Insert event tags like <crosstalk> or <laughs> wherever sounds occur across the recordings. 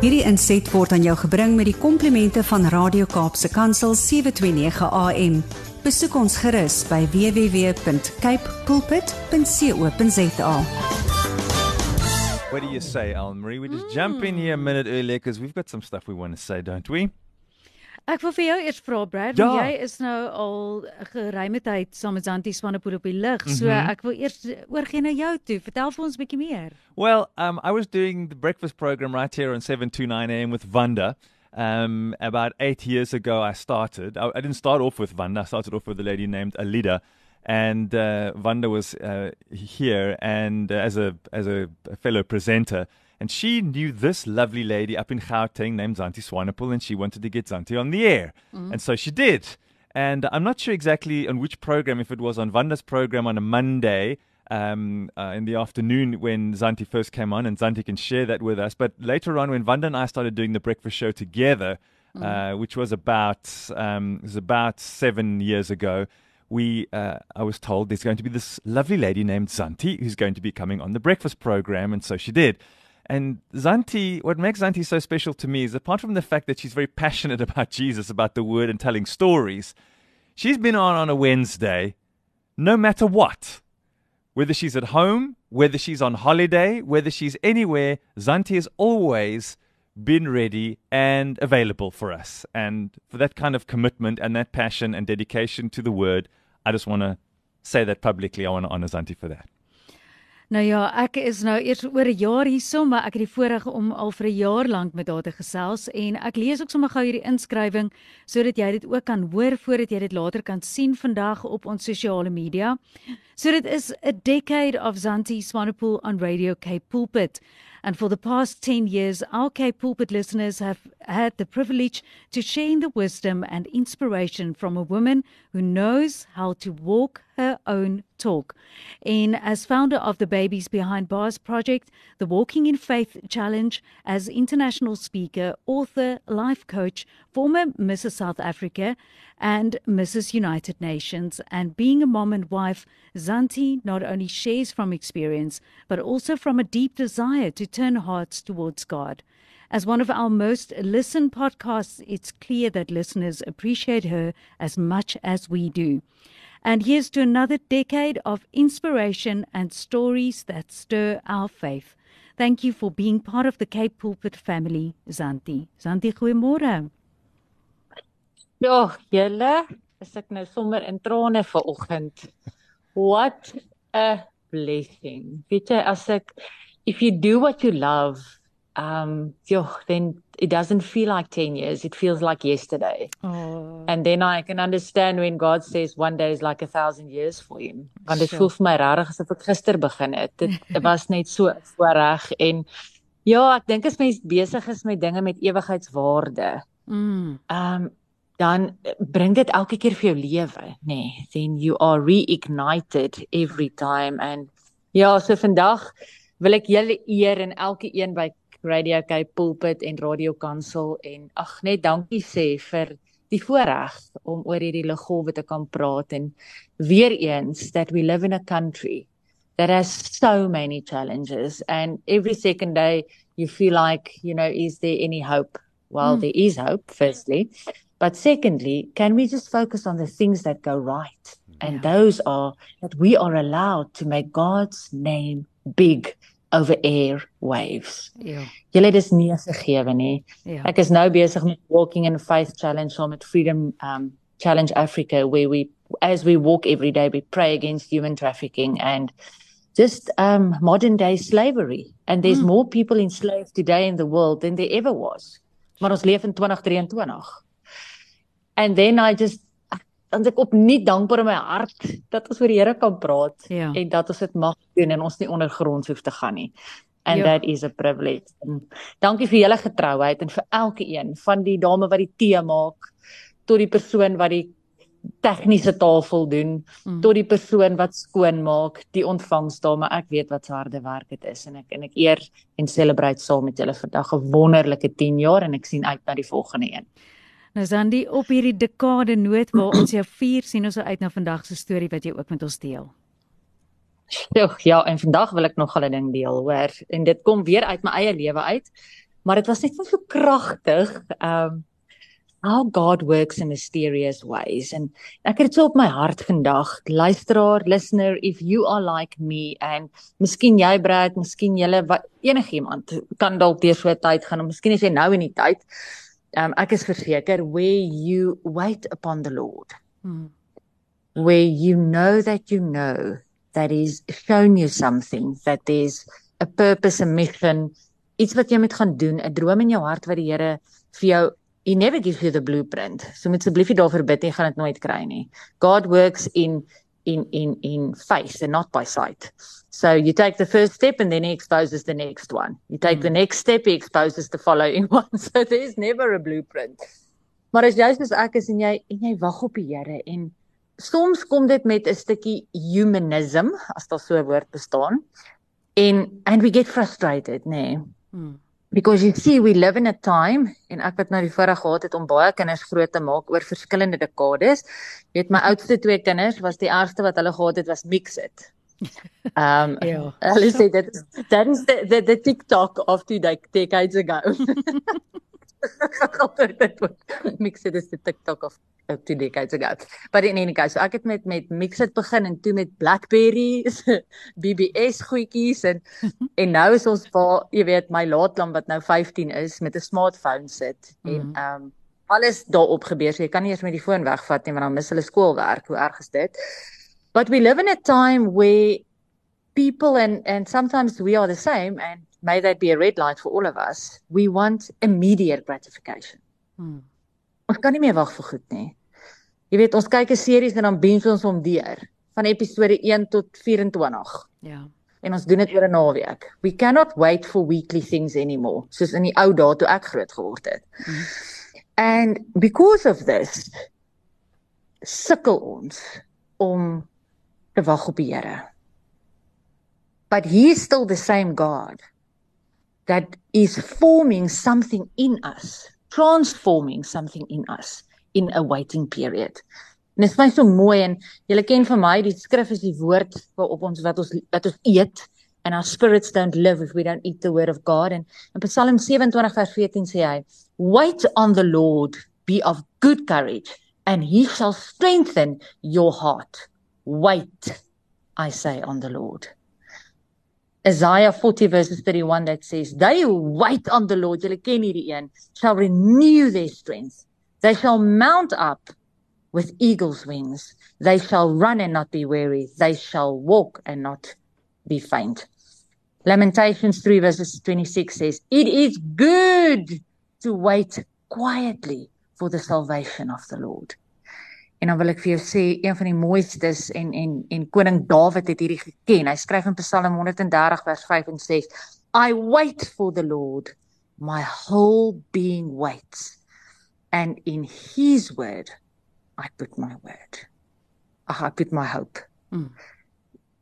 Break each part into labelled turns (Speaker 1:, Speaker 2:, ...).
Speaker 1: Hierdie inset word aan jou gebring met die komplimente van Radio Kaapse Kansel 729 AM. Besoek ons gerus by www.cape pulpit.co.za.
Speaker 2: What do you say, Alan Marie? We just jump in here a minute earlier because we've got some stuff we want to say, don't we?
Speaker 3: Ek wil vir jou eers vra Brad,
Speaker 2: Ja.
Speaker 3: ja. jy is nou al geruime tyd saam met Zanti Swanepoel op die lig. So
Speaker 2: Mhm.
Speaker 3: ek wil eers oorgie na jou toe. Vertel vir ons 'n bietjie meer.
Speaker 2: Well, um, I was doing the breakfast program right here on 729 AM with Vanda. Um, about eight years ago, I started. I, I didn't start off with Vanda. I started off with a lady named Alida. And uh, Vanda was uh, here and uh, as a as a fellow presenter, and she knew this lovely lady up in Gauteng named Zanti Swanepoel, and she wanted to get Zanti on the air, and so she did. And I'm not sure exactly on which program, if it was on Vanda's program on a Monday um, uh, in the afternoon when Zanti first came on, and Zanti can share that with us. But later on, when Vanda and I started doing the breakfast show together, uh, which was about um, was about seven years ago, we uh, I was told there's going to be this lovely lady named Zanti who's going to be coming on the breakfast program, and so she did. And Zanti, what makes Zanti so special to me is apart from the fact that she's very passionate <laughs> about Jesus, about the word, and telling stories, she's been on on a Wednesday, no matter what. Whether she's at home, whether she's on holiday, whether she's anywhere, Zanti has always been ready and available for us. And for that kind of commitment and that passion and dedication to the word, I just want to say that publicly. I want to honor Zanti for that.
Speaker 3: Nou ja, ek is nou eers oor 'n jaar hierso, maar ek het die voorreg om al vir 'n jaar lank met haar te gesels en ek lees ook sommer gou hierdie inskrywing sodat jy dit ook kan hoor voordat jy dit later kan sien vandag op ons sosiale media. So dit is a decade of Zanti Swanepoel on Radio Cape Pulpit. And for the past 10 years, our Cape Pulpit listeners have had the privilege to share in the wisdom and inspiration from a woman who knows how to walk her own talk. In as founder of the Babies Behind Bars project, the Walking in Faith Challenge, as international speaker, author, life coach, former Mrs. South Africa, and Mrs. United Nations. And being a mom and wife, Zanti not only shares from experience, but also from a deep desire to turn hearts towards God. As one of our most listened podcasts, it's clear that listeners appreciate her as much as we do. And here's to another decade of inspiration and stories that stir our faith. Thank you for being part of the Cape Pulpit family, Zanti. Zanti, goeiemôre.
Speaker 4: Ja, julle, is ek nou sommer in trane vanoggend. What a blessing. Weet jy, as ek if you do what you love, um, yo, then it doesn't feel like 10 years, it feels like yesterday.
Speaker 3: Oh,
Speaker 4: And then I can understand when God says one day is like a thousand years for him. Want dit
Speaker 3: Sure.
Speaker 4: voel vir my regtig asof ek gister begin het. Dit <laughs> was net so voorreg en ja, ek dink as mens besig is met dinge met ewigheidswaarde,
Speaker 3: mm,
Speaker 4: um dan bring dit elke keer vir jou lewe, nê. Nee, then you are reignited every time and ja, so vandag wil ek julle eer en elke een by Radio Cape Pulpit en Radio Kansel en ag net dankie sê vir die voorreg om oor hierdie liggolwe te kan praat en weer eens that we live in a country that has so many challenges and every second day you feel like you know is there any hope well
Speaker 3: Mm.
Speaker 4: there is hope firstly but secondly can we just focus on the things that go right and
Speaker 3: Yeah.
Speaker 4: those are that we are allowed to make God's name big over air waves
Speaker 3: ja,
Speaker 4: julle dis nie gegeewe nie
Speaker 3: ja.
Speaker 4: Ek is nou besig met Walking in Faith Challenge saam met Freedom um Challenge Africa where we as we walk every day we pray against human trafficking and just um modern day slavery and there's
Speaker 3: Mm.
Speaker 4: more people enslaved today in the world than there ever was. Maar ons leef in 2023. And then I just dan ek opnuut dankbaar in my hart dat ons oor die Here kan praat
Speaker 3: Ja.
Speaker 4: en dat ons dit mag doen en ons nie ondergronds hoef te gaan nie. And
Speaker 3: Ja.
Speaker 4: that is a privilege. En dankie vir julle getrouheid en vir elke een van die dame wat die tee maak tot die persoon wat die tegniese tafel doen
Speaker 3: Mm.
Speaker 4: tot die persoon wat skoon maak, die ontvangsdame. Ek weet wat se harde werk dit is en ek en ek eer en celebrate saam met julle vandag 'n wonderlike 10 jaar en ek sien uit na die volgende een.
Speaker 3: Nou Zandi, op hierdie dekade noot waar ons jou vier sien ons uit na vandag se storie wat jy ook met ons deel.
Speaker 4: Ja, ja, en vandag wil ek nog 'n ding deel, hoor. En dit kom weer uit my eie lewe uit. maar dit was net so kragtig. Um how God works in mysterious ways and ek het dit so op my hart vandag. Luisteraar, listener, if you are like me and miskien jy Brad, miskien julle enigiemand kan dalk deur so 'n tyd gaan of miskien is jy nou in die tyd. Um ek is verseker where you wait upon the Lord. Hmm. Where you know that you know that is shown you something that there's a purpose, a mission, iets wat jy moet gaan doen, 'n droom in jou hart wat die Here vir jou he never gives you the blueprint. So moet asseblief nie daarvoor bid nie, gaan dit nooit kry nie. God works in in in in faith and not by sight. So you take the first step and then he exposes the next one. You take mm. the next step, he exposes the following <laughs> one. So there's never a blueprint. Maar as jy soos ek is en jy en jy wag op die Here en soms kom dit met 'n stukkie humanism as daar so 'n woord bestaan. En and we get frustrated, nê. Nee. Mm because you see we live in a time en ek het nou die voorreg gehad het om baie kinders groot te maak oor verskillende dekades. Jy weet my oudste twee kinders was die eerste wat hulle gehad het was mix it. <laughs> Um ja. <laughs> Hulle sê dit that is the the, the TikTok of two decades ago. <laughs> mix it is the TikTok of uh, two decades ago. But in any case, so ek het met met mix it begin en toe met BlackBerry, BBS goedjies en en nou is ons waar jy weet my laatlam wat nou 15 is met 'n smartphone sit mm. en ehm um, alles daarop gebeur. So jy kan nie eens met die foon wegvat nie want dan mis hulle skoolwerk. Hoe erg is dit? But we live in a time where people and and sometimes we are the same and may that be a red light for all of us. We want immediate gratification. Hmm. Ons kan nie meer wag vir goed nie. Jy weet, ons kyk 'n series en dan binge ons hom deur van episode 1 tot 24. Ja. En ons doen dit oor 'n naweek. We cannot wait for weekly things anymore, soos in die ou dae toe ek groot geword het. Hmm. And because of this sukkel ons om te wag op die Here. But he is still the same God that is forming something in us, transforming something in us in a waiting period. En dit is my so mooi en julle ken vir my die skrif is die woord waarop ons wat ons wat ons eet and our spirits don't live if we don't eat the word of God and in Psalm 27 vers 14 sê hy wait on the Lord be of good courage and he shall strengthen your heart wait I say on the Lord Isaiah 40 verses 31 that says, They who wait on the Lord, shall renew their strength. They shall mount up with eagle's wings. They shall run and not be weary. They shall walk and not be faint. Lamentations 3 verses 26 says, It is good to wait quietly for the salvation of the Lord. En dan wil ek vir jou sê een van die mooistes en en en koning Dawid het hierdie geken. Hy skryf in Psalm 130 vers 5 en 6: I wait for the Lord, my whole being waits. And in his word I put my word. Ag, I put my hope. Mm.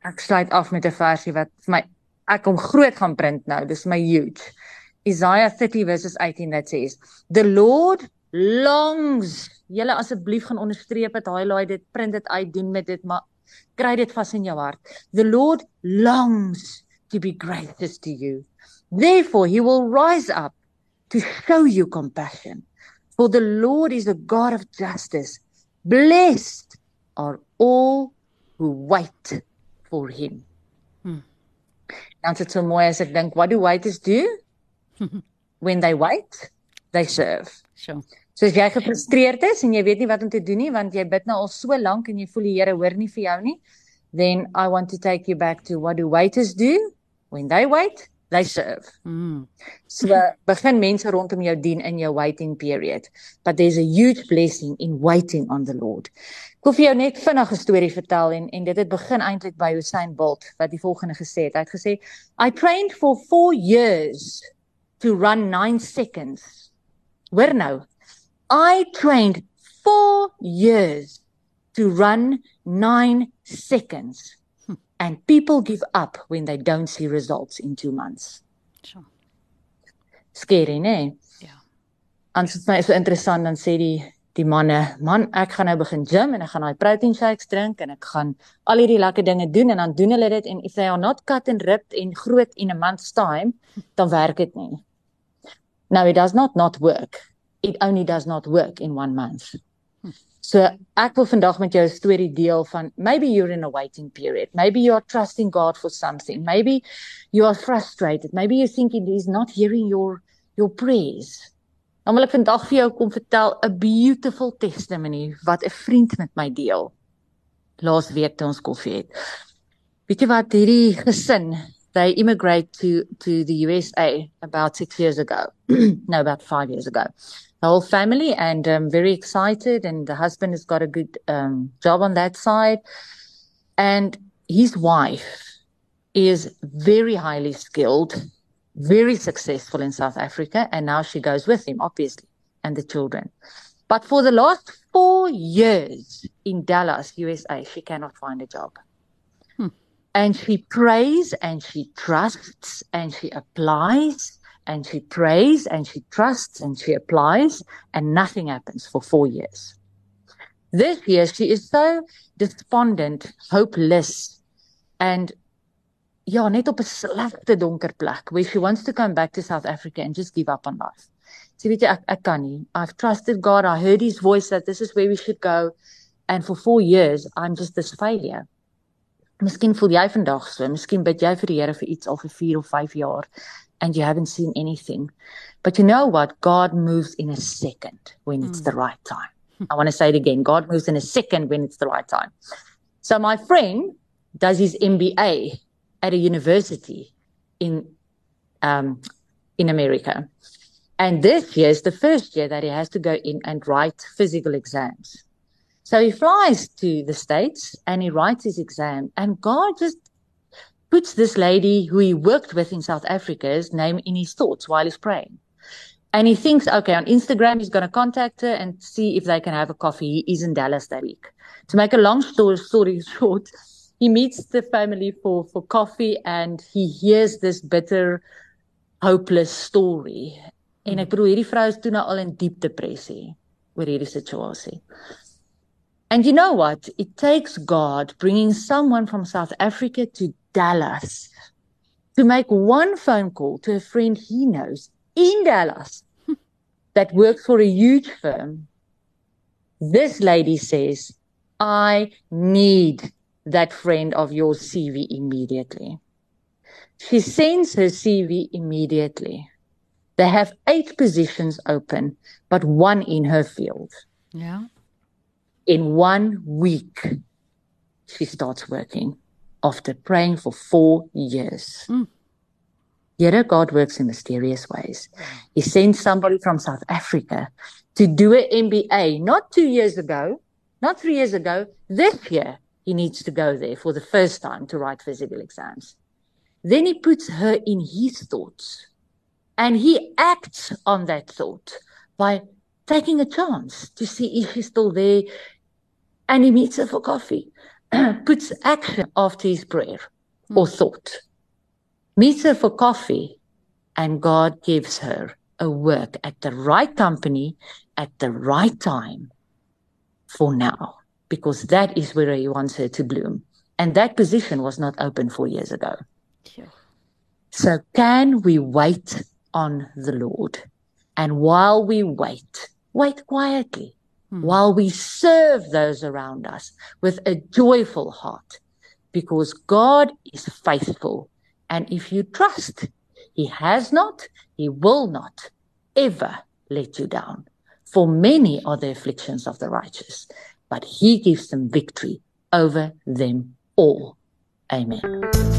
Speaker 4: Ek sluit af met 'n versie wat vir my ek kom groot gaan print nou. Dis my huge. Isaiah 30 verses 18 that says, "The Lord longs julle asseblief gaan onderstreep dit highlight dit print dit uit doen met dit maar kry dit vas in jou hart. The lord longs to be gracious to you. Therefore he will rise up to show you compassion. For the lord is a god of justice. Blessed are all who wait for him. Hmm. dan sit so mooi as ek dink what do waiters do? <laughs> When they wait they serve. Sure So as jy gefrustreerd is en jy weet nie wat om te doen nie want jy bid nou al so lank en jy voel die Here hoor nie vir jou nie, then I want to take you back to what do waiters do? When they wait, they serve. Mm. So begin mense rondom jou dien in jou waiting period. But there's a huge blessing in waiting on the Lord. Ek wil vir jou net vinnig 'n storie vertel en en dit het begin eintlik by Usain Bolt wat die volgende gesê het. Hy het gesê I trained for 4 years to run 9 seconds. Hoor nou, I trained four years to run nine seconds. Hmm. And people give up when they don't see results in two months. Sure. Scary, né? Ja. Anders is my so interessant dan sê die die manne, man, ek gaan nou begin gym en ek gaan daai protein shakes drink en ek gaan al hierdie lekker dinge doen en dan doen hulle dit en if they are not cut and ripped en groot in a month's time, dan werk dit nie. Now it does not not work. It only does not work in 1 month. So ek wil vandag met jou 'n storie deel van maybe you're in a waiting period. Maybe you are trusting God for something. Maybe you are frustrated. Maybe you're thinking he's not hearing your your prayers. Dan wil ek vandag vir jou kom vertel 'n beautiful testimony wat 'n vriend met my deel. Laas week toe ons koffie het. Weet jy wat hierdie gesin, they immigrate to to the USA about 6 years ago. <clears throat> no, about 5 years ago. The whole family and um very excited and the husband has got a good um job on that side and his wife is very highly skilled very successful in South Africa, and now she goes with him, obviously, and the children. But for the last four years in Dallas, USA, she cannot find a job. And she prays and she trusts and she applies and she prays and she trusts and she applies, and nothing happens for four years. This year, she is so despondent, hopeless, and ja, net op 'n slegte donker plek where she wants to come back to South Africa and just give up on life. Sy weet jy ek ek kan nie. I've trusted God. I heard his voice that this is where we should go and for 4 years I'm just this failure. Miskien voel jy vandag so, miskien bid jy vir die Here vir iets al vir 4 of 5 jaar and you haven't seen anything. But you know what? God moves in a second when it's mm. the right time. I want to say it again. God moves in a second when it's the right time. So my friend does his MBA at a university in um, in America. And this year is the first year that he has to go in and write physical exams. So he flies to the States and he writes his exam. And God just puts this lady who he worked with in South Africa's name in his thoughts while he's praying. And he thinks, okay, on Instagram, he's going to contact her and see if they can have a coffee. He is in Dallas that week. To make a long story, story <laughs> short, he meets the family for for coffee and he hears this bitter hopeless story en ek hmm. bedoel hierdie vrou is toe nou al in diep depressie oor hierdie situasie and you know what it takes god bringing someone from south africa to dallas to make one phone call to a friend he knows in dallas <laughs> that works for a huge firm this lady says i need that friend of yours CV immediately. She sends her CV immediately. They have eight positions open, but one in her field.
Speaker 3: Yeah.
Speaker 4: In one week, she starts working after praying for four years. Mm. Yet God works in mysterious ways. He sends somebody from South Africa to do an MBA not two years ago, not three years ago, this year he needs to go there for the first time to write physical exams. Then he puts her in his thoughts and he acts on that thought by taking a chance to see if she's still there and he meets her for coffee, <clears throat> puts action after his prayer or hmm. thought, meets her for coffee, and God gives her a work at the right company at the right time for now because that is where he wants her to bloom. And that position was not open four years ago. So, can we wait on the Lord? And while we wait, wait quietly, hmm. while we serve those around us with a joyful heart, because God is faithful. And if you trust, He has not, He will not ever let you down. For many are the afflictions of the righteous, but he gives them victory over them all. Amen.